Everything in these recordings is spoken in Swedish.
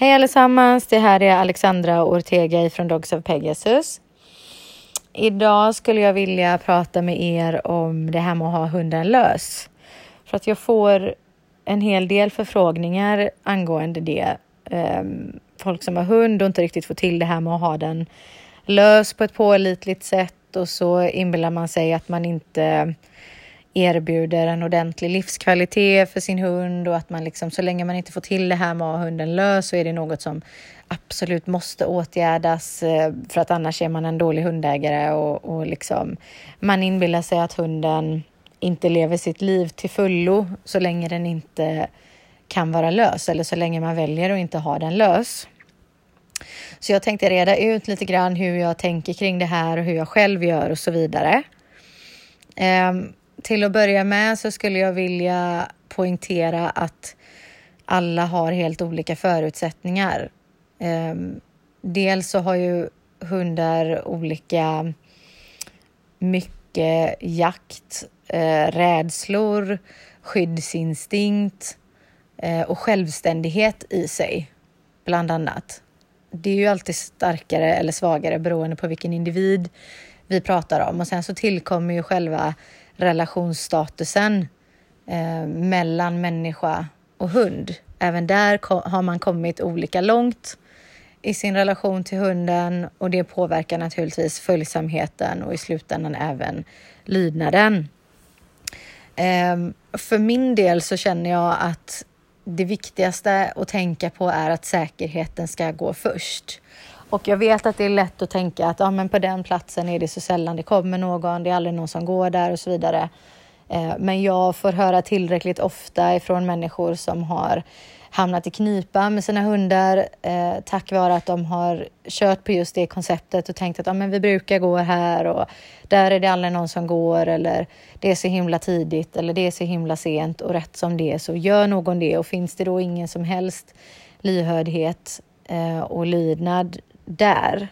Hej allesammans, det här är Alexandra Ortega från Dogs of Pegasus. Idag skulle jag vilja prata med er om det här med att ha hunden lös. För att jag får en hel del förfrågningar angående det. Um, folk som har hund och inte riktigt får till det här med att ha den lös på ett pålitligt sätt och så inbillar man sig att man inte erbjuder en ordentlig livskvalitet för sin hund och att man liksom så länge man inte får till det här med att ha hunden lös så är det något som absolut måste åtgärdas eh, för att annars är man en dålig hundägare och, och liksom man inbillar sig att hunden inte lever sitt liv till fullo så länge den inte kan vara lös eller så länge man väljer att inte ha den lös. Så jag tänkte reda ut lite grann hur jag tänker kring det här och hur jag själv gör och så vidare. Um, till att börja med så skulle jag vilja poängtera att alla har helt olika förutsättningar. Um, dels så har ju hundar olika mycket jakt, eh, rädslor, skyddsinstinkt eh, och självständighet i sig, bland annat. Det är ju alltid starkare eller svagare beroende på vilken individ vi pratar om och sen så tillkommer ju själva relationsstatusen eh, mellan människa och hund. Även där har man kommit olika långt i sin relation till hunden och det påverkar naturligtvis följsamheten och i slutändan även lydnaden. Eh, för min del så känner jag att det viktigaste att tänka på är att säkerheten ska gå först. Och jag vet att det är lätt att tänka att ja, men på den platsen är det så sällan det kommer någon, det är aldrig någon som går där och så vidare. Eh, men jag får höra tillräckligt ofta ifrån människor som har hamnat i knipa med sina hundar eh, tack vare att de har kört på just det konceptet och tänkt att ah, men vi brukar gå här och där är det aldrig någon som går eller det är så himla tidigt eller det är så himla sent och rätt som det är så gör någon det och finns det då ingen som helst lyhördhet eh, och lydnad där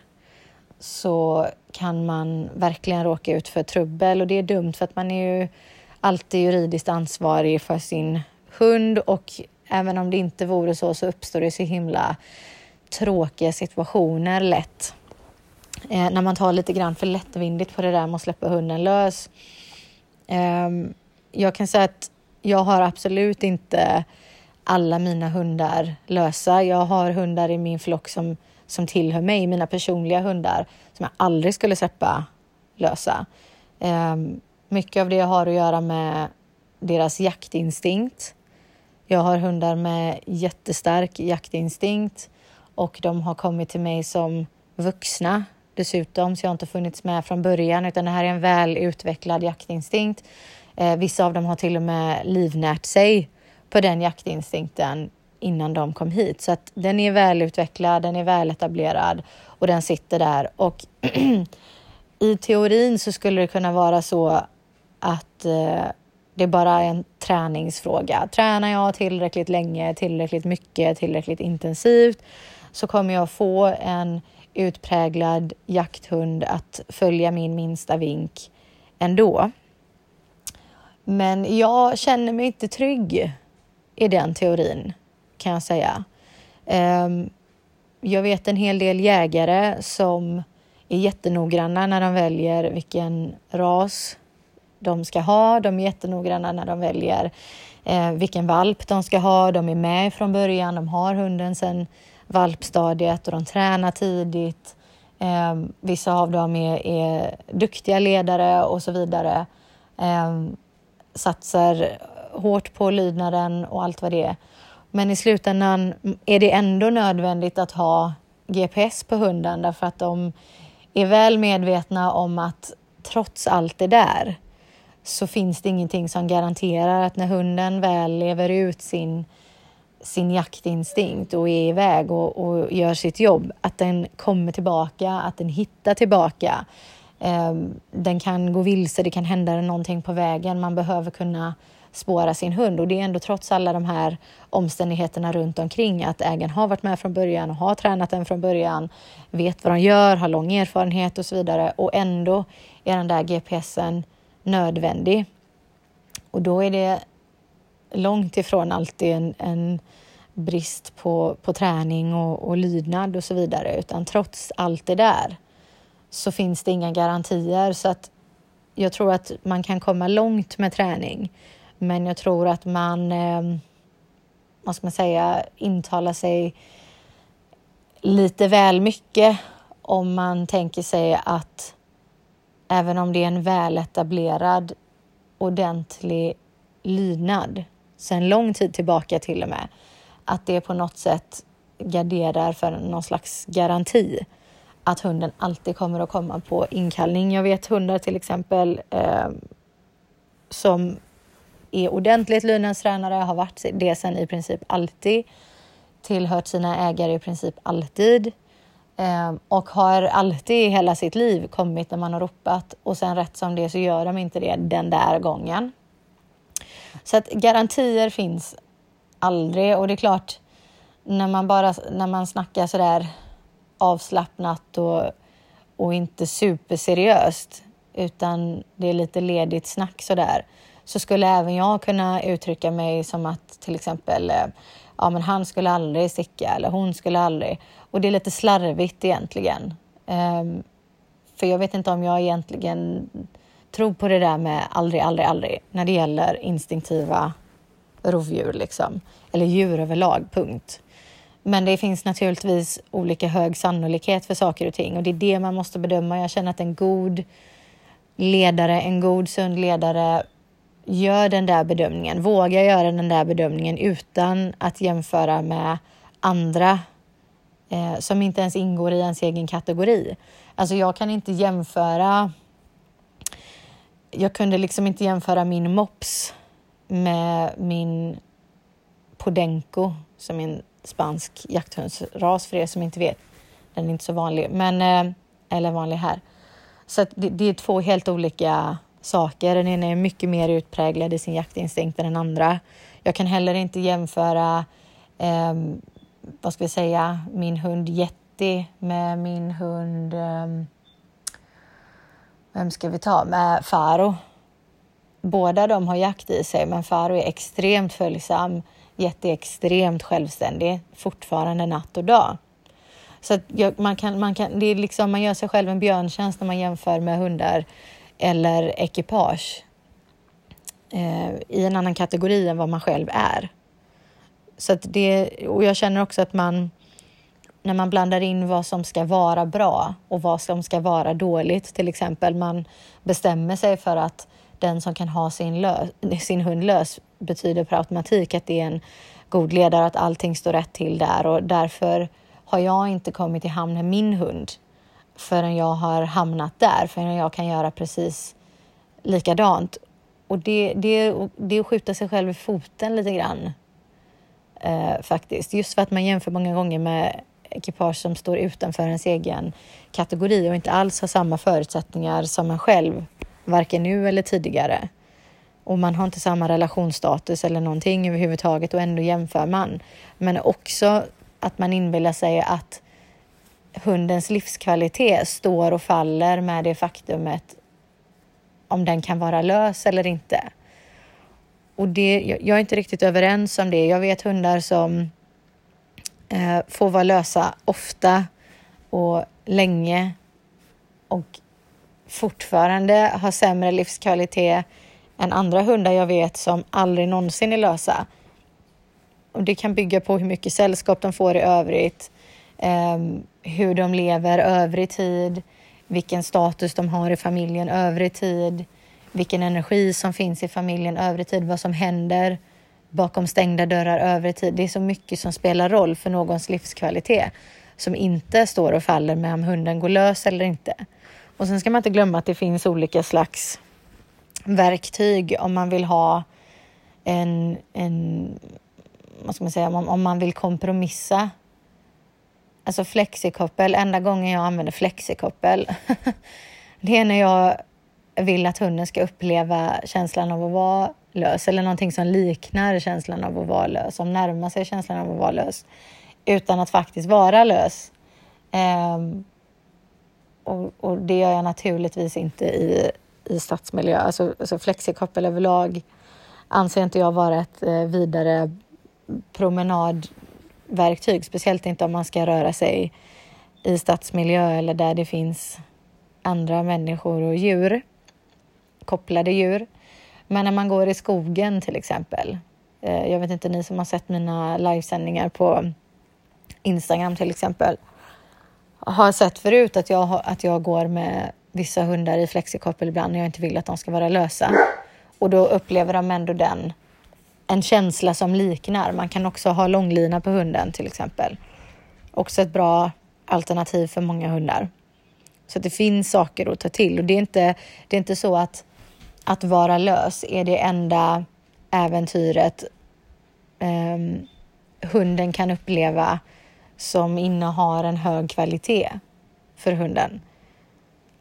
så kan man verkligen råka ut för trubbel och det är dumt för att man är ju alltid juridiskt ansvarig för sin hund och även om det inte vore så så uppstår det så himla tråkiga situationer lätt. Eh, när man tar lite grann för lättvindigt på det där med att släppa hunden lös. Eh, jag kan säga att jag har absolut inte alla mina hundar lösa. Jag har hundar i min flock som som tillhör mig, mina personliga hundar, som jag aldrig skulle släppa lösa. Ehm, mycket av det har att göra med deras jaktinstinkt. Jag har hundar med jättestark jaktinstinkt och de har kommit till mig som vuxna dessutom, så jag har inte funnits med från början utan det här är en väl utvecklad jaktinstinkt. Eh, vissa av dem har till och med livnärt sig på den jaktinstinkten innan de kom hit. Så att den är välutvecklad, den är väletablerad och den sitter där. Och i teorin så skulle det kunna vara så att eh, det bara är en träningsfråga. Tränar jag tillräckligt länge, tillräckligt mycket, tillräckligt intensivt så kommer jag få en utpräglad jakthund att följa min minsta vink ändå. Men jag känner mig inte trygg i den teorin kan jag säga. Um, jag vet en hel del jägare som är jättenoggranna när de väljer vilken ras de ska ha. De är jättenoggranna när de väljer eh, vilken valp de ska ha. De är med från början, de har hunden sedan valpstadiet och de tränar tidigt. Eh, vissa av dem är, är, duktiga ledare och så vidare. Eh, satsar hårt på lydnaden och allt vad det är. Men i slutändan är det ändå nödvändigt att ha GPS på hunden därför att de är väl medvetna om att trots allt det där så finns det ingenting som garanterar att när hunden väl lever ut sin, sin jaktinstinkt och är iväg och, och gör sitt jobb, att den kommer tillbaka, att den hittar tillbaka. Eh, den kan gå vilse, det kan hända någonting på vägen. Man behöver kunna spåra sin hund och det är ändå trots alla de här omständigheterna runt omkring att ägaren har varit med från början och har tränat den från början, vet vad de gör, har lång erfarenhet och så vidare och ändå är den där GPSen nödvändig. Och då är det långt ifrån alltid en, en brist på, på träning och, och lydnad och så vidare, utan trots allt det där så finns det inga garantier. Så att jag tror att man kan komma långt med träning, men jag tror att man, eh, vad ska man säga, intalar sig lite väl mycket om man tänker sig att även om det är en väletablerad ordentlig lydnad sedan lång tid tillbaka till och med, att det på något sätt garderar för någon slags garanti att hunden alltid kommer att komma på inkallning. Jag vet hundar till exempel eh, som är ordentligt lydnadstränare, har varit det sen i princip alltid, tillhört sina ägare i princip alltid eh, och har alltid i hela sitt liv kommit när man har ropat och sen rätt som det så gör de inte det den där gången. Så att garantier finns aldrig och det är klart när man bara när man snackar så där avslappnat och, och inte superseriöst utan det är lite ledigt snack så där så skulle även jag kunna uttrycka mig som att till exempel eh, ja, men han skulle aldrig sticka eller hon skulle aldrig. Och det är lite slarvigt egentligen. Um, för jag vet inte om jag egentligen tror på det där med aldrig, aldrig, aldrig när det gäller instinktiva rovdjur liksom. Eller djur överlag, punkt. Men det finns naturligtvis olika hög sannolikhet för saker och ting och det är det man måste bedöma. Jag känner att en god ledare, en god sund ledare gör den där bedömningen, vågar göra den där bedömningen utan att jämföra med andra eh, som inte ens ingår i ens egen kategori. Alltså jag kan inte jämföra jag kunde liksom inte jämföra min mops med min Podenco som är en spansk jakthundsras för er som inte vet. Den är inte så vanlig, men eh, eller vanlig här. Så det, det, är två helt olika saker. Den ena är mycket mer utpräglad i sin jaktinstinkt än den andra. Jag kan heller inte jämföra, eh, vad ska vi säga, min hund Jetty med min hund, eh, vem ska vi ta, med Faro. Båda de har jakt i sig, men Faro är extremt följsam, Jetty är extremt självständig, fortfarande natt och dag. Så att jag, man, kan, man, kan, det är liksom, man gör sig själv en björntjänst när man jämför med hundar eller ekipage eh, i en annan kategori än vad man själv är. Så att det, och jag känner också att man, när man blandar in vad som ska vara bra och vad som ska vara dåligt, till exempel man bestämmer sig för att den som kan ha sin, lös, sin hund lös betyder per automatik att det är en god ledare, att allting står rätt till där och därför har jag inte kommit i hamn med min hund förrän jag har hamnat där, förrän jag kan göra precis likadant. Och det, det, det är att skjuta sig själv i foten lite grann. Eh, faktiskt. Just för att man jämför många gånger med ekipage som står utanför ens egen kategori och inte alls har samma förutsättningar som en själv, varken nu eller tidigare. Och man har inte samma relationsstatus eller någonting överhuvudtaget och ändå jämför man. Men också att man inbillar sig att hundens livskvalitet står och faller med det faktumet om den kan vara lös eller inte. Och det, jag är inte riktigt överens om det. Jag vet hundar som eh, får vara lösa ofta och länge och fortfarande har sämre livskvalitet än andra hundar jag vet som aldrig någonsin är lösa. Och det kan bygga på hur mycket sällskap de får i övrigt, Ehm, hur de lever övrig tid, vilken status de har i familjen övrig tid, vilken energi som finns i familjen övrig tid, vad som händer bakom stängda dörrar övrig tid. Det är så mycket som spelar roll för någons livskvalitet som inte står och faller med om hunden går lös eller inte. Och sen ska man inte glömma att det finns olika slags verktyg om man vill ha en, en vad ska man säga, om, om man vill kompromissa Alltså flexikoppel, enda gången jag använder flexikoppel det är när jag vill att hunden ska uppleva känslan av att vara lös eller någonting som liknar känslan av att vara lös, som närmar sig känslan av att vara lös utan att faktiskt vara lös. Um, och, och, det gör jag naturligtvis inte i, i stadsmiljö. Alltså, alltså flexikoppel överlag anser inte jag vara ett eh, vidare promenad verktyg, speciellt inte om man ska röra sig i stadsmiljö eller där det finns andra människor och djur, kopplade djur. Men när man går i skogen till exempel. Eh, jag vet inte ni som har sett mina livesändningar på Instagram till exempel har sett förut att jag, att jag går med vissa hundar i flexikoppel ibland när jag inte vill att de ska vara lösa. Och då upplever de ändå den, en känsla som liknar. Man kan också ha långlina på hunden till exempel. Också ett bra alternativ för många hundar. Så det finns saker att ta till och det är inte, det är inte så att att vara lös är det enda äventyret um, hunden kan uppleva som innehar en hög kvalitet för hunden.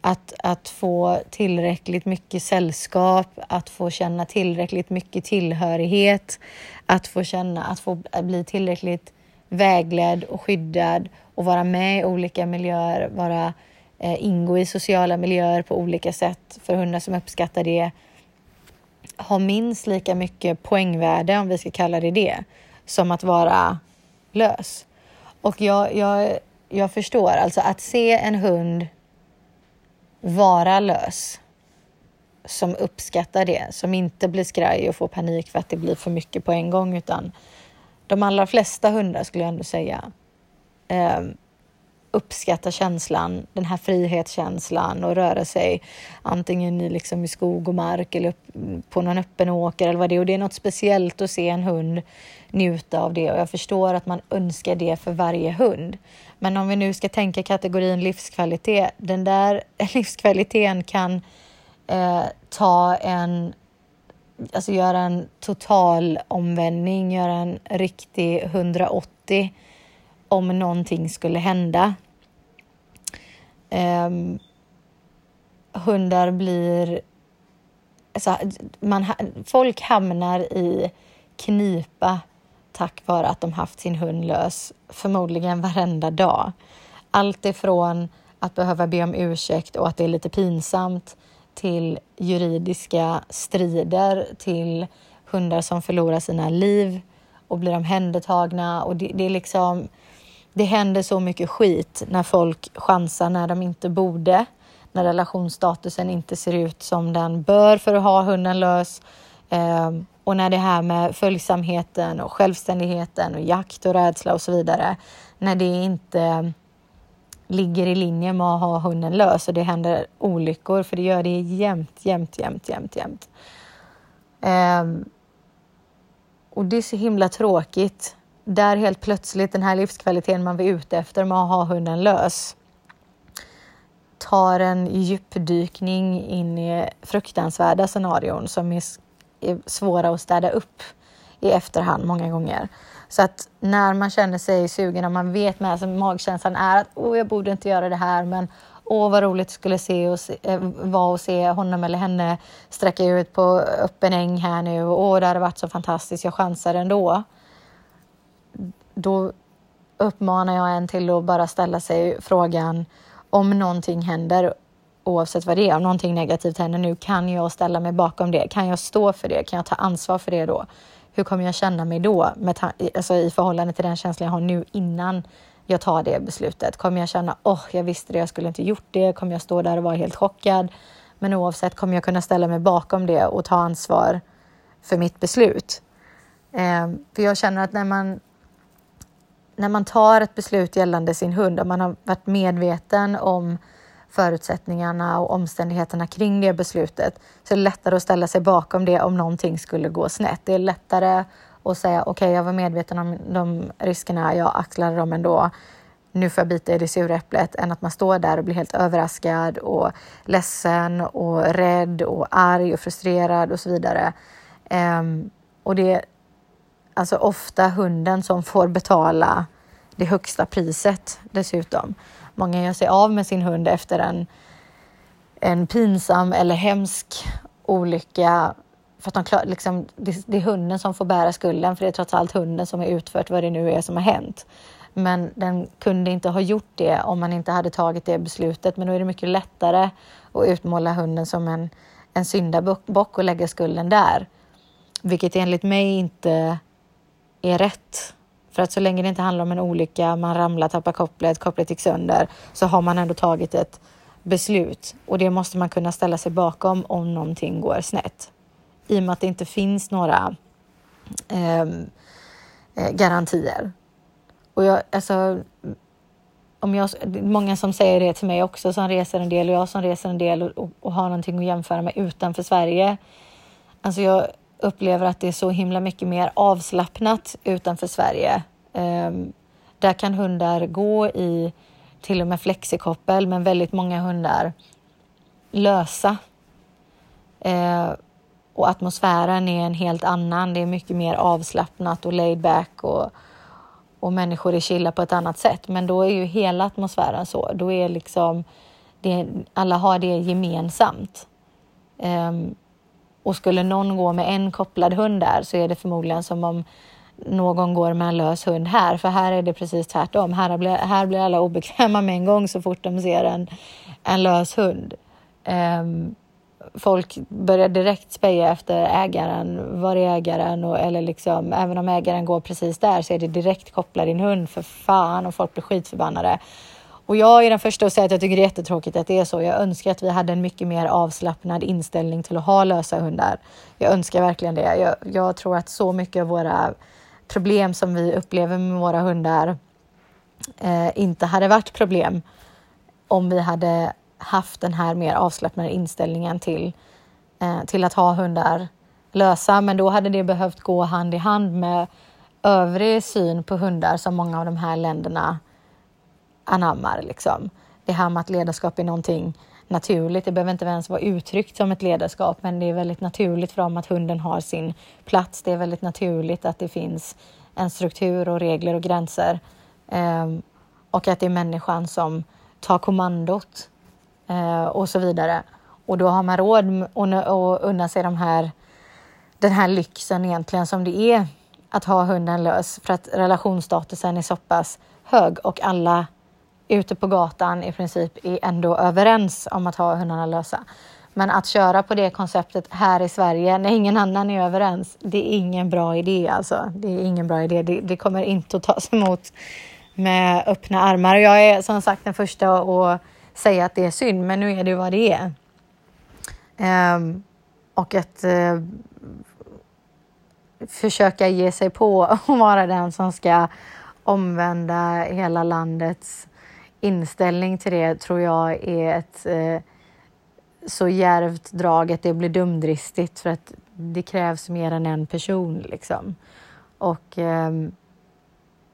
Att, att få tillräckligt mycket sällskap, att få känna tillräckligt mycket tillhörighet, att få känna, att få bli tillräckligt vägledd och skyddad och vara med i olika miljöer, vara, eh, ingå i sociala miljöer på olika sätt för hundar som uppskattar det har minst lika mycket poängvärde, om vi ska kalla det det, som att vara lös. Och jag, jag, jag förstår, alltså att se en hund vara lös som uppskattar det, som inte blir skraj och får panik för att det blir för mycket på en gång, utan de allra flesta hundar skulle jag ändå säga eh, uppskatta känslan, den här frihetskänslan och röra sig antingen i, liksom i skog och mark eller upp, på någon öppen åker eller vad det är. Och det är något speciellt att se en hund njuta av det och jag förstår att man önskar det för varje hund. Men om vi nu ska tänka kategorin livskvalitet, den där livskvaliteten kan eh, ta en alltså göra en total omvändning, göra en riktig 180 om någonting skulle hända. Eh, hundar blir... Alltså, man, folk hamnar i knipa tack vare att de haft sin hund lös förmodligen varenda dag. Allt ifrån att behöva be om ursäkt och att det är lite pinsamt till juridiska strider, till hundar som förlorar sina liv och blir omhändertagna. Och det, det är liksom det händer så mycket skit när folk chansar när de inte borde, när relationsstatusen inte ser ut som den bör för att ha hunden lös. Ehm, och när det här med följsamheten och självständigheten och jakt och rädsla och så vidare, när det inte ligger i linje med att ha hunden lös och det händer olyckor, för det gör det jämt, jämt, jämt, jämt, jämt. Ehm, och det är så himla tråkigt där helt plötsligt den här livskvaliteten man var ute efter med att ha hunden lös tar en djupdykning in i fruktansvärda scenarion som är, svåra att städa upp i efterhand många gånger. Så att när man känner sig sugen och man vet med sig magkänslan är att åh, jag borde inte göra det här, men åh, vad roligt det skulle se och se, äh, vara att se honom eller henne sträcka ut på öppen äng här nu. Åh, det hade varit så fantastiskt, jag chansar ändå då uppmanar jag en till att bara ställa sig frågan om någonting händer, oavsett vad det är, om någonting negativt händer nu, kan jag ställa mig bakom det? Kan jag stå för det? Kan jag ta ansvar för det då? Hur kommer jag känna mig då med alltså i förhållande till den känslan jag har nu innan jag tar det beslutet? Kommer jag känna, åh, oh, jag visste det, jag skulle inte gjort det? Kommer jag stå där och vara helt chockad? Men oavsett kommer jag kunna ställa mig bakom det och ta ansvar för mitt beslut. Eh, för jag känner att när man när man tar ett beslut gällande sin hund, och man har varit medveten om förutsättningarna och omständigheterna kring det beslutet, så är det lättare att ställa sig bakom det om någonting skulle gå snett. Det är lättare att säga okej, okay, jag var medveten om de riskerna, jag axlade dem ändå. Nu får jag bita i det sura äpplet, än att man står där och blir helt överraskad och ledsen och rädd och arg och frustrerad och så vidare. Um, och det alltså ofta hunden som får betala det högsta priset dessutom. Många gör sig av med sin hund efter en, en pinsam eller hemsk olycka för att de klar, liksom, det, det, är hunden som får bära skulden för det är trots allt hunden som har utfört vad det nu är som har hänt. Men den kunde inte ha gjort det om man inte hade tagit det beslutet. Men då är det mycket lättare att utmåla hunden som en, en syndabock och lägga skulden där. Vilket enligt mig inte är rätt. För att så länge det inte handlar om en olycka, man ramlar, tappar kopplet, kopplet gick sönder, så har man ändå tagit ett beslut och det måste man kunna ställa sig bakom om någonting går snett. I och med att det inte finns några ehm, eh, garantier. Och jag, alltså, om jag, många som säger det till mig också som reser en del och jag som reser en del och, och, och har någonting att jämföra med utanför Sverige. Alltså jag upplever att det är så himla mycket mer avslappnat utanför Sverige. Um, där kan hundar gå i till och med flexikoppel, men väldigt många hundar lösa. Uh, och atmosfären är en helt annan. Det är mycket mer avslappnat och laid back och, och människor är chilla på ett annat sätt. Men då är ju hela atmosfären så. Då är liksom det, alla har det gemensamt. Um, och skulle någon gå med en kopplad hund där så är det förmodligen som om någon går med en lös hund här, för här är det precis tvärtom. Här blir, här blir alla obekväma med en gång så fort de ser en, en lös hund. Um, folk börjar direkt speja efter ägaren. Var är ägaren? Och, eller liksom, även om ägaren går precis där så är det direkt koppla din hund för fan och folk blir skitförbannade. Och jag är den första att säga att jag tycker det är jättetråkigt att det är så. Jag önskar att vi hade en mycket mer avslappnad inställning till att ha lösa hundar. Jag önskar verkligen det. Jag, jag tror att så mycket av våra problem som vi upplever med våra hundar eh, inte hade varit problem om vi hade haft den här mer avslappnade inställningen till, eh, till att ha hundar lösa. Men då hade det behövt gå hand i hand med övrig syn på hundar som många av de här länderna anammar. Liksom. Det här med att ledarskap är någonting naturligt. Det behöver inte ens vara uttryckt som ett ledarskap, men det är väldigt naturligt för dem att hunden har sin plats. Det är väldigt naturligt att det finns en struktur och regler och gränser eh, och att det är människan som tar kommandot eh, och så vidare. Och då har man råd att unna sig de här, den här lyxen egentligen som det är att ha hunden lös för att relationsstatusen är så pass hög och alla ute på gatan i princip är ändå överens om att ha hundarna lösa. Men att köra på det konceptet här i Sverige när ingen annan är överens, det är ingen bra idé alltså. Det är ingen bra idé. Det, det kommer inte att tas emot med öppna armar. Jag är som sagt den första att säga att det är synd, men nu är det vad det är. Um, och att uh, försöka ge sig på att vara den som ska omvända hela landets inställning till det tror jag är ett eh, så djärvt drag att det blir dumdristigt för att det krävs mer än en person liksom. Och eh,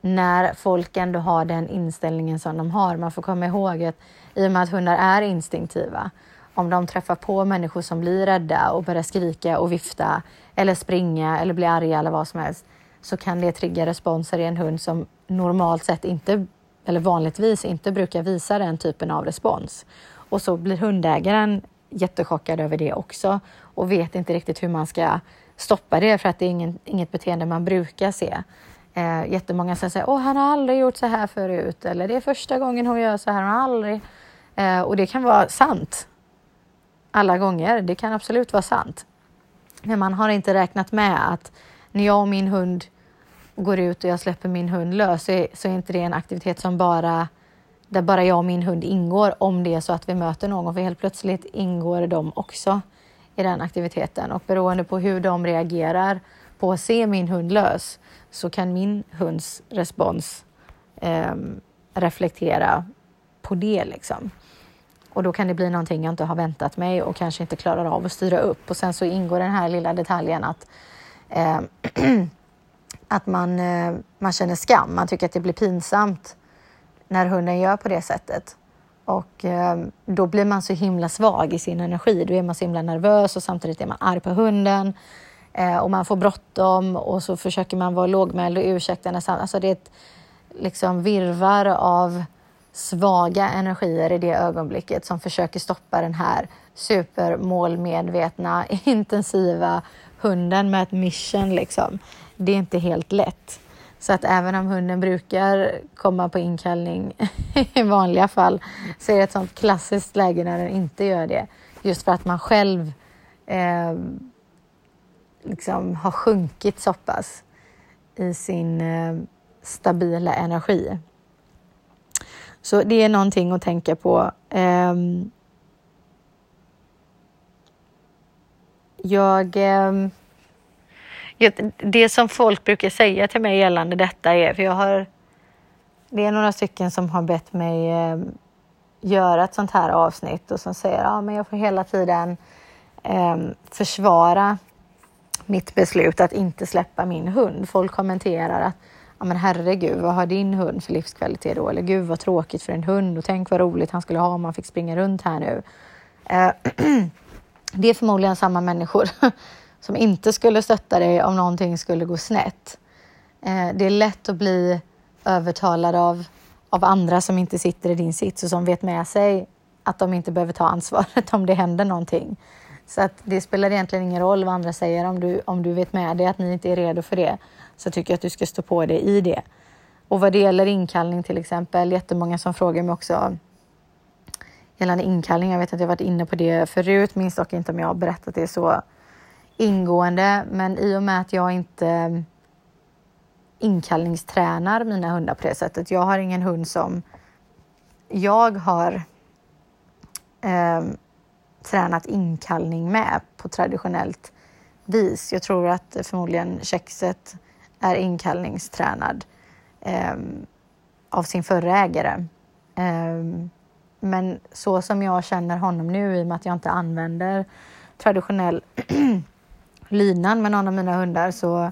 när folk ändå har den inställningen som de har. Man får komma ihåg att i och med att hundar är instinktiva, om de träffar på människor som blir rädda och börjar skrika och vifta eller springa eller bli arga eller vad som helst, så kan det trigga responser i en hund som normalt sett inte, eller vanligtvis inte brukar visa den typen av respons. Och så blir hundägaren jättechockad över det också och vet inte riktigt hur man ska stoppa det för att det är ingen, inget beteende man brukar se. Eh, jättemånga som säger att han har aldrig gjort så här förut eller det är första gången hon gör så här, hon har aldrig... Eh, och det kan vara sant alla gånger, det kan absolut vara sant. Men man har inte räknat med att när jag och min hund går ut och jag släpper min hund lös så är, så är inte det en aktivitet som bara där bara jag och min hund ingår om det är så att vi möter någon för helt plötsligt ingår de också i den aktiviteten och beroende på hur de reagerar på att se min hund lös så kan min hunds respons eh, reflektera på det. Liksom. Och då kan det bli någonting jag inte har väntat mig och kanske inte klarar av att styra upp. Och sen så ingår den här lilla detaljen att, eh, att man, eh, man känner skam. Man tycker att det blir pinsamt när hunden gör på det sättet. Och eh, då blir man så himla svag i sin energi. Då är man så himla nervös och samtidigt är man arg på hunden. Eh, och man får bråttom och så försöker man vara lågmäld och ursäkta nästan. Alltså det är ett liksom virvar av svaga energier i det ögonblicket som försöker stoppa den här supermålmedvetna, intensiva hunden med ett mission. Liksom. Det är inte helt lätt. Så att även om hunden brukar komma på inkallning i vanliga fall så är det ett sånt klassiskt läge när den inte gör det. Just för att man själv eh, liksom har sjunkit så pass i sin, eh, stabila energi. Så det är någonting att tänka på. Eh, jag... Ehm, det som folk brukar säga till mig gällande detta är, för jag har... Det är några stycken som har bett mig eh, göra ett sånt här avsnitt och som säger att ja, jag får hela tiden ehm, försvara mitt beslut att inte släppa min hund. Folk kommenterar att ja men herregud, vad har din hund för livskvalitet då? Eller gud vad tråkigt för en hund och tänk vad roligt han skulle ha om han fick springa runt här nu. Eh, det är förmodligen samma människor som inte skulle stötta dig om någonting skulle gå snett. Eh, det är lätt att bli övertalad av, av andra som inte sitter i din sits och som vet med sig att de inte behöver ta ansvaret om det händer någonting. Så att det spelar egentligen ingen roll vad andra säger om du, om du vet med dig att ni inte är redo för det. Så tycker jag att du ska stå på dig i det. Och vad det gäller inkallning till exempel, jättemånga som frågar mig också gällande inkallning. Jag vet att jag varit inne på det förut, minns dock inte om jag har berättat det så ingående. Men i och med att jag inte mm, inkallningstränar mina hundar på det sättet. Jag har ingen hund som jag har eh, tränat inkallning med på traditionellt vis. Jag tror att förmodligen kexet är inkallningstränad eh, av sin förra ägare. Eh, men så som jag känner honom nu i och med att jag inte använder traditionell linan med någon av mina hundar så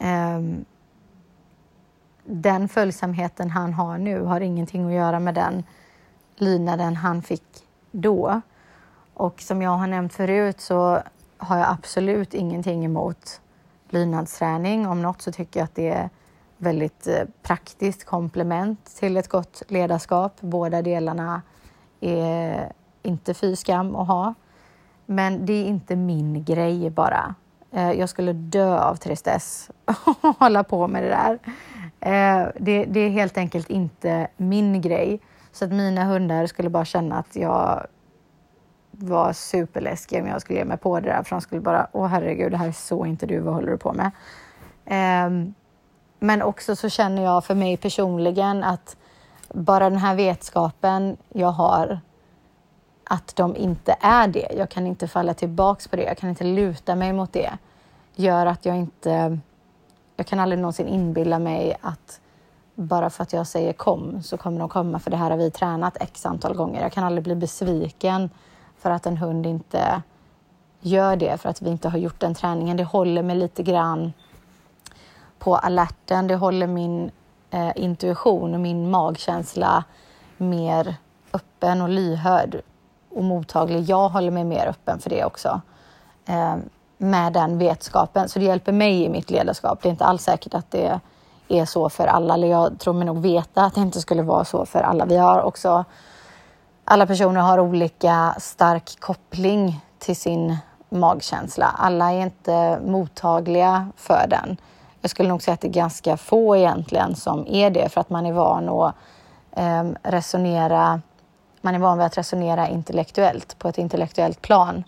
um, den följsamheten han har nu har ingenting att göra med den lydnaden han fick då. Och som jag har nämnt förut så har jag absolut ingenting emot lydnadsträning. Om något så tycker jag att det är väldigt eh, praktiskt komplement till ett gott ledarskap. Båda delarna är inte fy skam att ha. Men det är inte min grej bara. Eh, jag skulle dö av tristess och hålla på med det där. Eh, det, det är helt enkelt inte min grej. Så att mina hundar skulle bara känna att jag var superläskig om jag skulle ge mig på det där för de skulle bara, åh herregud, det här är så inte du, vad håller du på med? Ehm, men också så känner jag för mig personligen att bara den här vetskapen jag har att de inte är det. Jag kan inte falla tillbaks på det. Jag kan inte luta mig mot det. Gör att jag inte... Jag kan aldrig någonsin inbilla mig att bara för att jag säger kom så kommer de komma för det här har vi tränat x antal gånger. Jag kan aldrig bli besviken för att en hund inte gör det, för att vi inte har gjort den träningen. Det håller mig lite grann på alerten. Det håller min eh, intuition och min magkänsla mer öppen och lyhörd och mottaglig. Jag håller mig mer öppen för det också. Eh, med den vetskapen. Så det hjälper mig i mitt ledarskap. Det är inte alls säkert att det är så för alla. Eller jag tror mig nog veta att det inte skulle vara så för alla. Vi har också alla personer har olika stark koppling till sin magkänsla. Alla är inte mottagliga för den. Jag skulle nog säga att det är ganska få egentligen som är det för att man är van att eh, resonera. Man är van vid att resonera intellektuellt på ett intellektuellt plan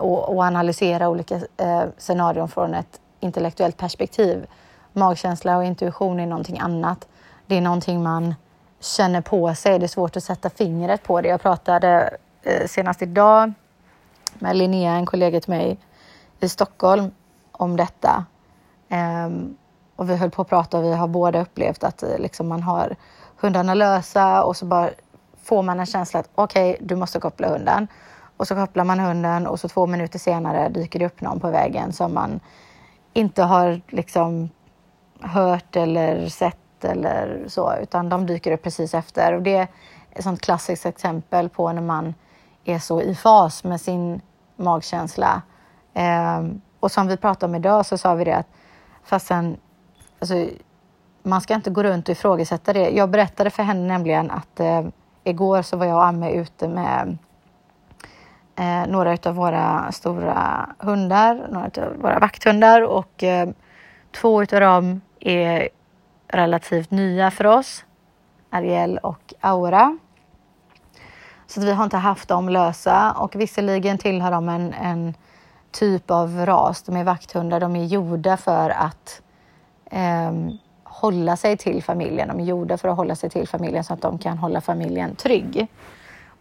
och, och analysera olika eh, scenarion från ett intellektuellt perspektiv. Magkänsla och intuition är någonting annat. Det är någonting man känner på sig. Det är svårt att sätta fingret på det. Jag pratade eh, senast idag med Linnea, en kollega till mig i Stockholm, om detta. Ehm, och vi höll på att prata och vi har båda upplevt att eh, liksom, man har hundarna lösa och så bara får man en känsla att okej, okay, du måste koppla hunden. Och så kopplar man hunden och så två minuter senare dyker det upp någon på vägen som man inte har liksom hört eller sett eller så, utan de dyker upp precis efter. Och det är ett sånt klassiskt exempel på när man är så i fas med sin magkänsla. Eh, och som vi pratade om idag så sa vi det att fastän alltså, man ska inte gå runt och ifrågasätta det. Jag berättade för henne nämligen att eh, igår så var jag och Amme ute med eh, några av våra stora hundar, några av våra vakthundar och eh, två av dem är relativt nya för oss, Ariel och Aura. Så vi har inte haft dem lösa och visserligen tillhör de en, en typ av ras. De är vakthundar, de är gjorda för att eh, hålla sig till familjen. De är gjorda för att hålla sig till familjen så att de kan hålla familjen trygg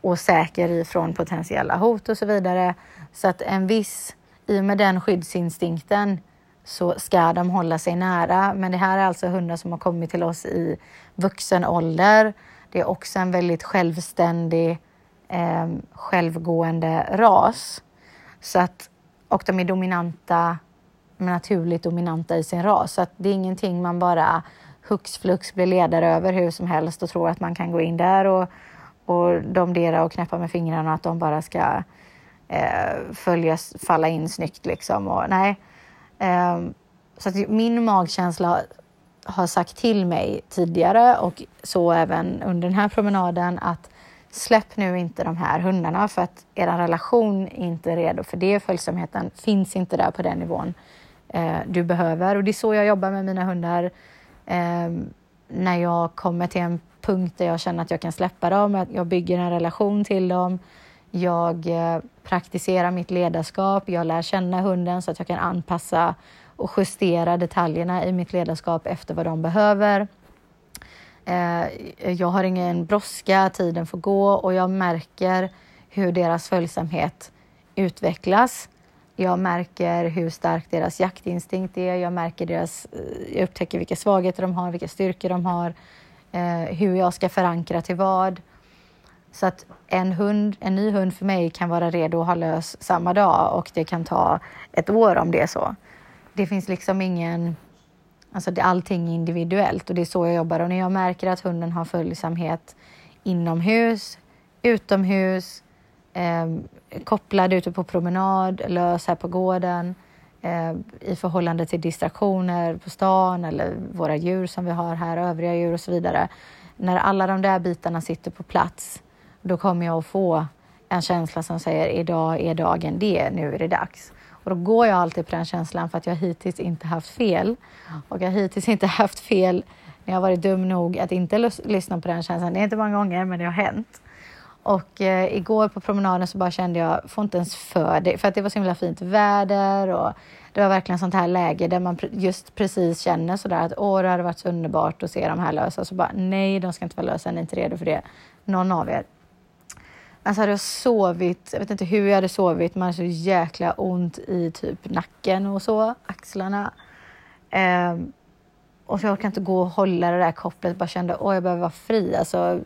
och säker ifrån potentiella hot och så vidare. Så att en viss, i och med den skyddsinstinkten så ska de hålla sig nära. Men det här är alltså hundar som har kommit till oss i vuxen ålder. Det är också en väldigt självständig, eh, självgående ras. Så att, och de är dominanta, naturligt dominanta i sin ras. Så att det är ingenting man bara hux flux blir ledare över hur som helst och tror att man kan gå in där och, och domdera och knäppa med fingrarna och att de bara ska eh, följas, falla in snyggt liksom. Och, nej. Eh, så att min magkänsla har sagt till mig tidigare och så även under den här promenaden att släpp nu inte de här hundarna för att er relation är inte redo för det. Följsamheten finns inte där på den nivån eh, du behöver och det är så jag jobbar med mina hundar. Eh, när jag kommer till en punkt där jag känner att jag kan släppa dem, att jag bygger en relation till dem. Jag eh, praktiserar mitt ledarskap, jag lär känna hunden så att jag kan anpassa och justera detaljerna i mitt ledarskap efter vad de behöver. Eh, jag har ingen brådska, tiden får gå och jag märker hur deras följsamhet utvecklas. Jag märker hur stark deras jaktinstinkt är. Jag märker deras, eh, jag upptäcker vilka svagheter de har, vilka styrkor de har, eh, hur jag ska förankra till vad. Så att en, hund, en ny hund för mig kan vara redo att ha lös samma dag och det kan ta ett år om det är så. Det finns liksom ingen Alltså det, allting är individuellt och det är så jag jobbar. Och när jag märker att hunden har följsamhet inomhus, utomhus, eh, kopplad ute på promenad, lös här på gården, eh, i förhållande till distraktioner på stan eller våra djur som vi har här, övriga djur och så vidare. När alla de där bitarna sitter på plats, då kommer jag att få en känsla som säger idag är dagen det, nu är det dags. Och då går jag alltid på den känslan för att jag hittills inte haft fel. Och jag har hittills inte haft fel när jag varit dum nog att inte lyssna på den känslan. Det är inte många gånger, men det har hänt. Och eh, igår på promenaden så bara kände jag, får inte ens för det, för att det var så himla fint väder och det var verkligen sånt här läge där man just precis känner sådär att åh, det hade varit så underbart att se de här lösa. Så bara nej, de ska inte vara lösa, ni är inte redo för det. Någon av er. Alltså hade jag sovit, jag vet inte hur jag hade sovit, man hade så jäkla ont i typ nacken och så, axlarna. Eh, och så jag orkade inte gå och hålla det där kopplet, bara kände åh, jag behöver vara fri. Alltså,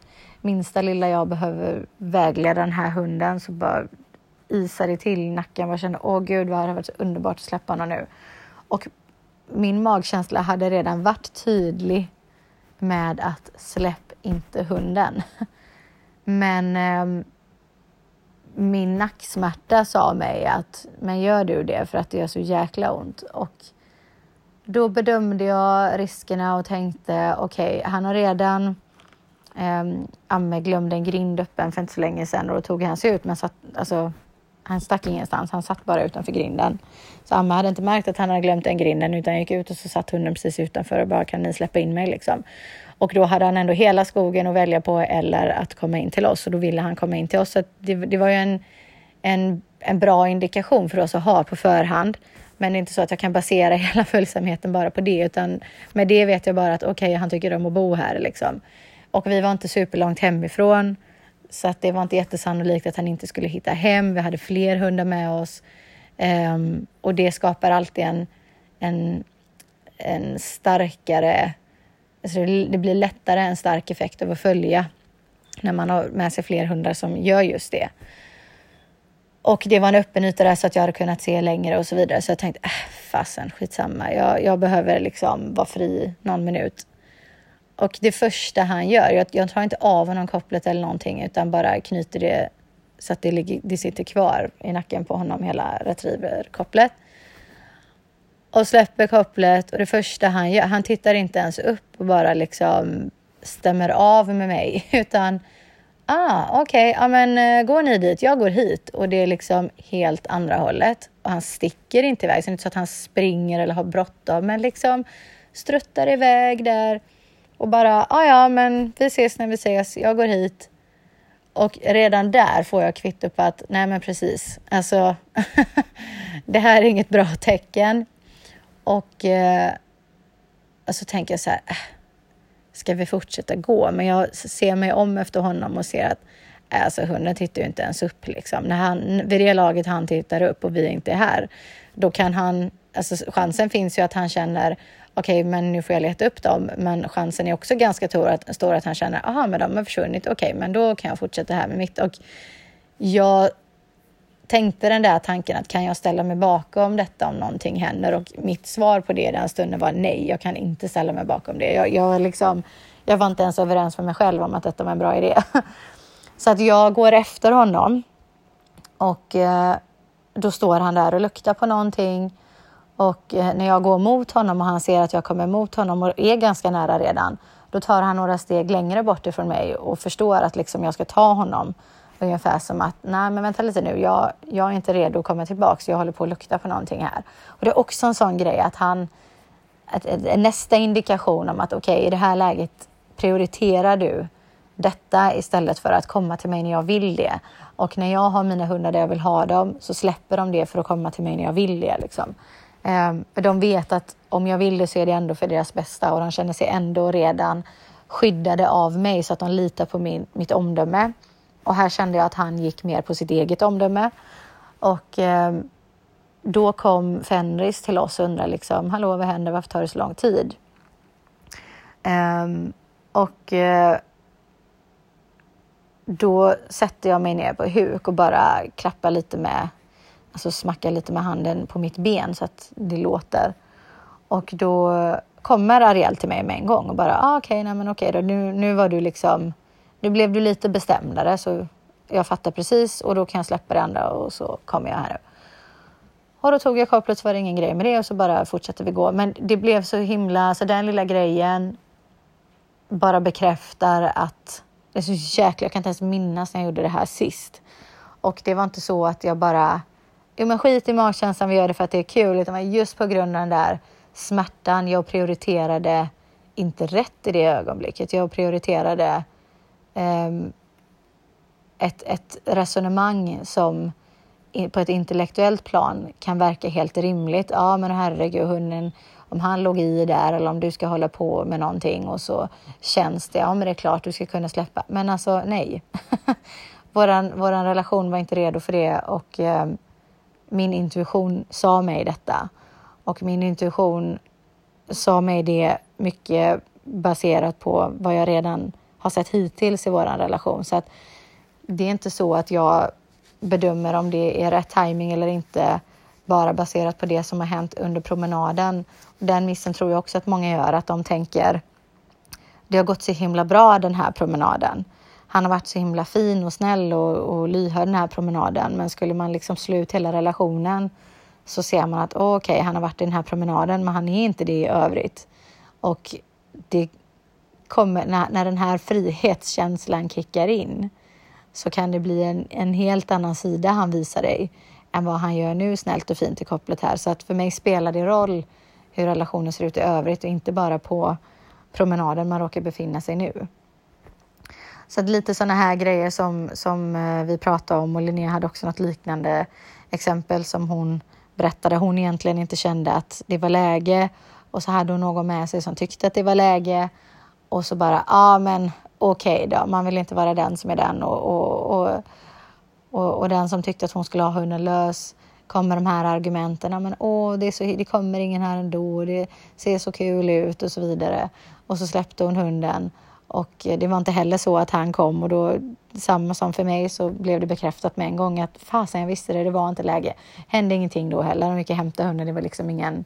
minsta lilla jag behöver vägleda den här hunden så bara isar det till i nacken. Jag kände åh gud vad det hade varit så underbart att släppa honom nu. Och min magkänsla hade redan varit tydlig med att släpp inte hunden. Men eh, min nacksmärta sa mig att men gör du det för att det gör så jäkla ont. Och då bedömde jag riskerna och tänkte okej, okay, han har redan um, Amme glömde en grind öppen för inte så länge sedan och då tog han sig ut men satt, alltså, han stack ingenstans, han satt bara utanför grinden. Så Amme hade inte märkt att han hade glömt den grinden utan gick ut och så satt hunden precis utanför och bara kan ni släppa in mig liksom. Och då hade han ändå hela skogen att välja på eller att komma in till oss och då ville han komma in till oss. Så det, det var ju en, en, en bra indikation för oss att ha på förhand. Men det är inte så att jag kan basera hela följsamheten bara på det utan med det vet jag bara att okej, okay, han tycker om att bo här liksom. Och vi var inte superlångt hemifrån så att det var inte jättesannolikt att han inte skulle hitta hem. Vi hade fler hundar med oss um, och det skapar alltid en, en, en starkare Alltså det blir lättare en stark effekt av att följa när man har med sig fler hundar som gör just det. Och det var en öppen yta där så att jag hade kunnat se längre och så vidare. Så jag tänkte, äh, fasen skitsamma. Jag, jag behöver liksom vara fri någon minut. Och det första han gör, jag, jag tar inte av honom kopplet eller någonting utan bara knyter det så att det, ligger, det sitter kvar i nacken på honom, hela retrieverkopplet och släpper kopplet och det första han gör, han tittar inte ens upp och bara liksom stämmer av med mig utan ah, okej, okay, ja men eh, går ni dit, jag går hit. Och det är liksom helt andra hållet. Och han sticker inte iväg, så det är inte så att han springer eller har bråttom men liksom struttar iväg där och bara, ja, ja men vi ses när vi ses, jag går hit. Och redan där får jag kvitto på att nej men precis, alltså det här är inget bra tecken. Och eh, så tänker jag så här, äh, ska vi fortsätta gå? Men jag ser mig om efter honom och ser att äh, alltså hunden tittar ju inte ens upp liksom. När han, vid det laget han tittar upp och vi inte är här, då kan han, alltså chansen finns ju att han känner okej, okay, men nu får jag leta upp dem. Men chansen är också ganska stor att, stor att han känner, aha, men de har försvunnit. Okej, okay, men då kan jag fortsätta här med mitt. Och jag tänkte den där tanken att kan jag ställa mig bakom detta om någonting händer? Och mitt svar på det den stunden var nej, jag kan inte ställa mig bakom det. Jag, jag, liksom, jag var inte ens överens med mig själv om att detta var en bra idé. Så att jag går efter honom och eh, då står han där och luktar på någonting. Och eh, när jag går mot honom och han ser att jag kommer mot honom och är ganska nära redan, då tar han några steg längre bort ifrån mig och förstår att liksom jag ska ta honom. Ungefär som att, nej men vänta lite nu, jag, jag är inte redo att komma tillbaks, jag håller på att lukta på någonting här. Och det är också en sån grej att han, att, att, nästa indikation om att okej, okay, i det här läget prioriterar du detta istället för att komma till mig när jag vill det. Och när jag har mina hundar där jag vill ha dem så släpper de det för att komma till mig när jag vill det. Liksom. Ehm, för de vet att om jag vill det så är det ändå för deras bästa och de känner sig ändå redan skyddade av mig så att de litar på min, mitt omdöme. Och här kände jag att han gick mer på sitt eget omdöme. Och eh, då kom Fenris till oss och undrade liksom, hallå vad händer, varför tar det så lång tid? Um, och eh, då sätter jag mig ner på huk och bara klappar lite med, alltså smackar lite med handen på mitt ben så att det låter. Och då kommer Ariel till mig med en gång och bara, ah, okej, okay, nej men okej okay, då, nu, nu var du liksom nu blev du lite bestämdare så jag fattar precis och då kan jag släppa det andra och så kommer jag här. Och då tog jag kopplet så var det ingen grej med det och så bara fortsatte vi gå. Men det blev så himla, så den lilla grejen bara bekräftar att det är så jäkla, jag kan inte ens minnas när jag gjorde det här sist. Och det var inte så att jag bara, jo men skit i magkänslan, vi gör det för att det är kul, utan just på grund av den där smärtan, jag prioriterade inte rätt i det ögonblicket. Jag prioriterade um, ett, ett resonemang som på ett intellektuellt plan kan verka helt rimligt. Ja, men herregud, hunden, om han låg i där eller om du ska hålla på med någonting och så känns det, ja men det är klart du ska kunna släppa. Men alltså nej. våran, våran relation var inte redo för det och eh, min intuition sa mig detta. Och min intuition sa mig det mycket baserat på vad jag redan har sett hittills i vår relation. Så att det är inte så att jag bedömer om det är rätt timing eller inte bara baserat på det som har hänt under promenaden. Den missen tror jag också att många gör, att de tänker det har gått så himla bra den här promenaden. Han har varit så himla fin och snäll och, och lyhörd den här promenaden. Men skulle man liksom slå ut hela relationen så ser man att oh, okej, okay, han har varit i den här promenaden, men han är inte det i övrigt. Och det kommer, när, när den här frihetskänslan kickar in så kan det bli en, en helt annan sida han visar dig än vad han gör nu snällt och fint i kopplet här. Så att för mig spelar det roll hur relationen ser ut i övrigt och inte bara på promenaden man råkar befinna sig nu. Så att lite sådana här grejer som, som eh, vi pratade om och Linnea hade också något liknande exempel som hon berättade hon egentligen inte kände att det var läge och så hade hon någon med sig som tyckte att det var läge och så bara, ja ah, men okej okay då, man vill inte vara den som är den och, och, och, och, och den som tyckte att hon skulle ha hunden lös kommer de här argumenten, men åh, det, är så, det kommer ingen här ändå, det ser så kul ut och så vidare. Och så släppte hon hunden och eh, det var inte heller så att han kom och då, samma som för mig, så blev det bekräftat med en gång att fasen, jag visste det, det var inte läge. Hände ingenting då heller, de gick och hämtade hunden, det var liksom ingen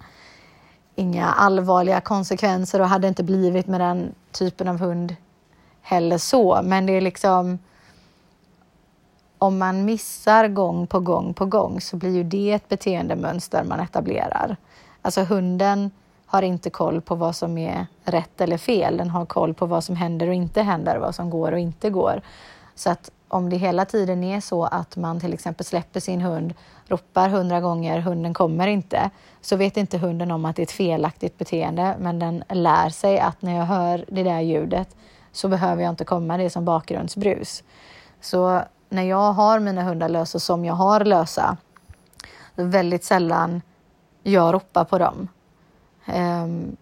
inga allvarliga konsekvenser och hade inte blivit med den typen av hund heller så. Men det är liksom om man missar gång på gång på gång så blir ju det ett beteendemönster man etablerar. Alltså hunden har inte koll på vad som är rätt eller fel. Den har koll på vad som händer och inte händer, vad som går och inte går. Så att om det hela tiden är så att man till exempel släpper sin hund, ropar hundra gånger, hunden kommer inte, så vet inte hunden om att det är ett felaktigt beteende, men den lär sig att när jag hör det där ljudet så behöver jag inte komma, det är som bakgrundsbrus. Så när jag har mina hundar lösa som jag har lösa, väldigt sällan jag ropar på dem. Ehm,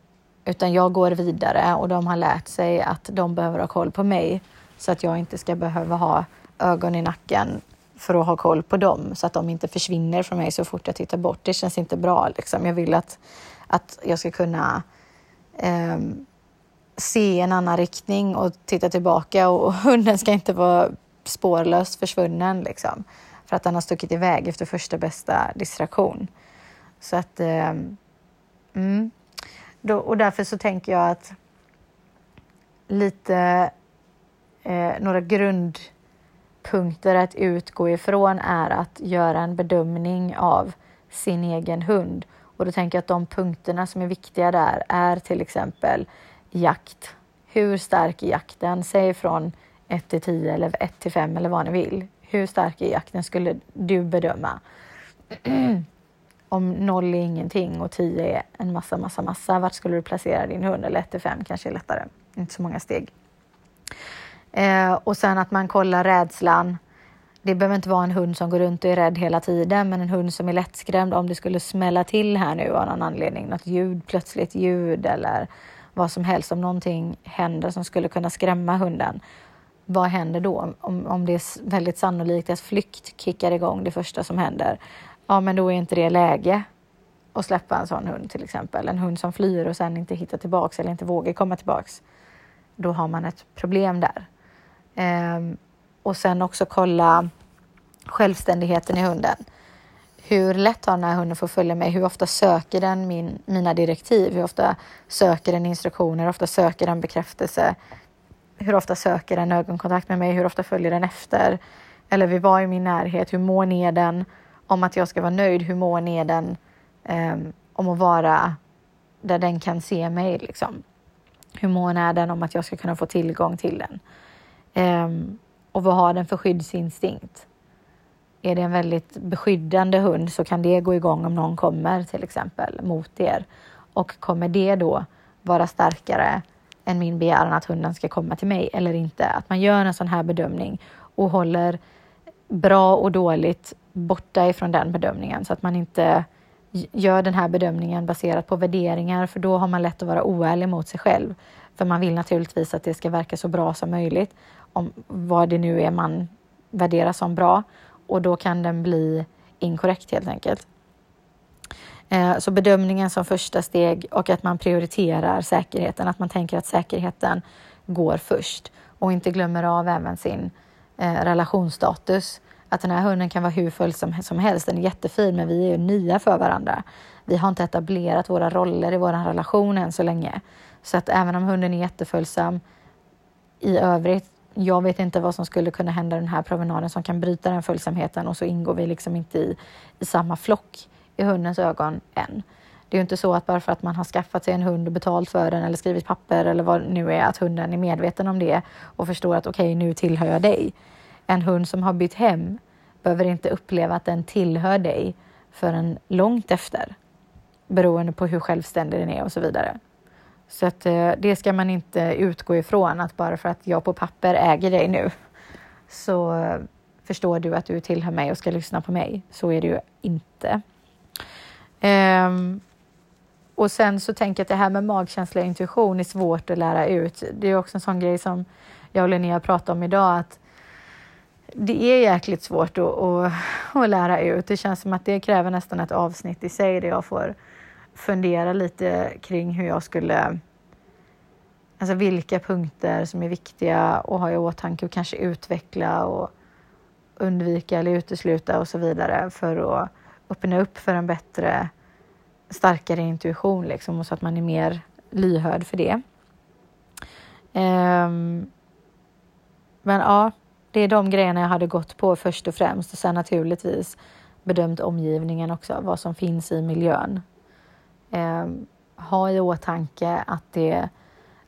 utan jag går vidare och de har lärt sig att de behöver ha koll på mig så att jag inte ska behöva ha ögon i nacken för att ha koll på dem så att de inte försvinner från mig så fort jag tittar bort. Det känns inte bra. Liksom. Jag vill att, att jag ska kunna eh, se en annan riktning och titta tillbaka och hunden ska inte vara spårlöst försvunnen liksom. För att den har stuckit iväg efter första bästa distraktion. Så att... Eh, mm. Då, och därför så tänker jag att lite eh, några grundpunkter att utgå ifrån är att göra en bedömning av sin egen hund. Och då tänker jag att de punkterna som är viktiga där är till exempel jakt. Hur stark är jakten? Säg från 1 till 10 eller 1 till 5 eller vad ni vill. Hur stark är jakten skulle du bedöma? Om noll är ingenting och tio är en massa, massa, massa. Vart skulle du placera din hund? Eller ett till fem kanske är lättare. Inte så många steg. Eh, och sen att man kollar rädslan. Det behöver inte vara en hund som går runt och är rädd hela tiden, men en hund som är lättskrämd om det skulle smälla till här nu av någon anledning, något ljud, plötsligt ljud eller vad som helst, om någonting händer som skulle kunna skrämma hunden. Vad händer då? Om, om det är väldigt sannolikt att flykt kickar igång det första som händer, ja men då är inte det läge att släppa en sån hund till exempel. En hund som flyr och sen inte hittar tillbaks eller inte vågar komma tillbaks. Då har man ett problem där. Ehm, och sen också kolla självständigheten i hunden. Hur lätt har den här hunden för att följa mig? Hur ofta söker den min, mina direktiv? Hur ofta söker den instruktioner? Hur ofta söker den bekräftelse? Hur ofta söker den ögonkontakt med mig? Hur ofta följer den efter? Eller vi var i min närhet. Hur mår ner den om att jag ska vara nöjd? Hur mån är den um, om att vara där den kan se mig? Liksom? Hur mån är den om att jag ska kunna få tillgång till den? Um, och vad har den för skyddsinstinkt? Är det en väldigt beskyddande hund så kan det gå igång om någon kommer till exempel mot er. Och kommer det då vara starkare än min begäran att hunden ska komma till mig eller inte? Att man gör en sån här bedömning och håller bra och dåligt borta ifrån den bedömningen så att man inte gör den här bedömningen baserat på värderingar för då har man lätt att vara oärlig mot sig själv. För man vill naturligtvis att det ska verka så bra som möjligt om vad det nu är man värderar som bra och då kan den bli inkorrekt helt enkelt. Eh, så bedömningen som första steg och att man prioriterar säkerheten, att man tänker att säkerheten går först och inte glömmer av även sin eh, relationsstatus. Att den här hunden kan vara hur full som, som helst, den är jättefin men vi är ju nya för varandra. Vi har inte etablerat våra roller i vår relation än så länge. Så att även om hunden är jätteföljsam i övrigt jag vet inte vad som skulle kunna hända den här promenaden som kan bryta den följsamheten och så ingår vi liksom inte i, i samma flock i hundens ögon än. Det är ju inte så att bara för att man har skaffat sig en hund och betalt för den eller skrivit papper eller vad det nu är, att hunden är medveten om det och förstår att okej, okay, nu tillhör jag dig. En hund som har bytt hem behöver inte uppleva att den tillhör dig förrän långt efter, beroende på hur självständig den är och så vidare. Så att eh, det ska man inte utgå ifrån att bara för att jag på papper äger dig nu så eh, förstår du att du tillhör mig och ska lyssna på mig. Så är det ju inte. Um, och sen så tänker jag att det här med magkänsla och intuition är svårt att lära ut. Det är också en sån grej som jag och Linnea pratade om idag att det är jäkligt svårt att, att, att lära ut. Det känns som att det kräver nästan ett avsnitt i sig där jag får fundera lite kring hur jag skulle Alltså vilka punkter som är viktiga att ha i åtanke och kanske utveckla och undvika eller utesluta och så vidare för att öppna upp för en bättre, starkare intuition liksom och så att man är mer lyhörd för det. Um, men ja, det är de grejerna jag hade gått på först och främst. Och sen naturligtvis bedömt omgivningen också, vad som finns i miljön. Eh, ha i åtanke att det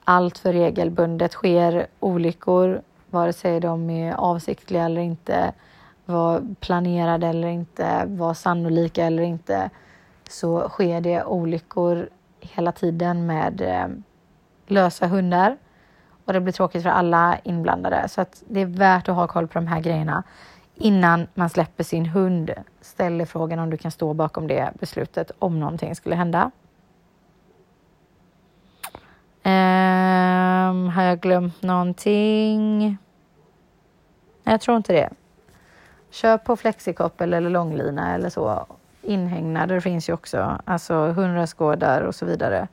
allt för regelbundet sker olyckor, vare sig de är avsiktliga eller inte, var planerade eller inte, var sannolika eller inte, så sker det olyckor hela tiden med eh, lösa hundar och det blir tråkigt för alla inblandade. Så att det är värt att ha koll på de här grejerna innan man släpper sin hund. Ställ frågan om du kan stå bakom det beslutet om någonting skulle hända. Um, har jag glömt någonting? Nej, jag tror inte det. Köp på flexikoppel eller långlina eller så. Inhägnader finns ju också, alltså hundraskådar och så vidare.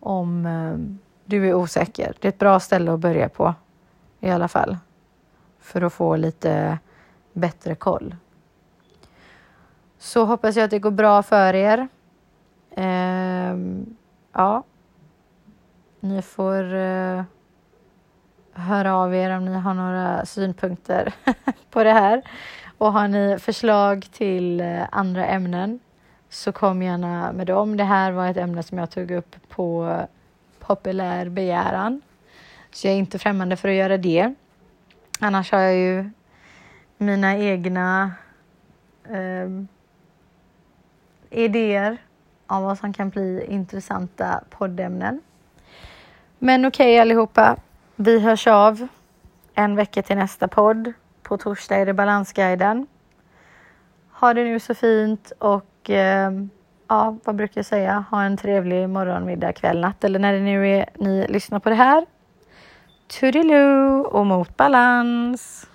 Om um, du är osäker. Det är ett bra ställe att börja på i alla fall. För att få lite bättre koll. Så hoppas jag att det går bra för er. Um, ja, ni får eh, höra av er om ni har några synpunkter på det här. Och har ni förslag till eh, andra ämnen så kom gärna med dem. Det här var ett ämne som jag tog upp på populär begäran. Så jag är inte främmande för att göra det. Annars har jag ju mina egna eh, idéer om vad som kan bli intressanta poddämnen. Men okej okay, allihopa, vi hörs av en vecka till nästa podd. På torsdag är det Balansguiden. Ha det nu så fint och eh, ja, vad brukar jag säga? Ha en trevlig morgon, middag, kväll, natt eller när det nu är ni lyssnar på det här. Toodiloo och mot balans!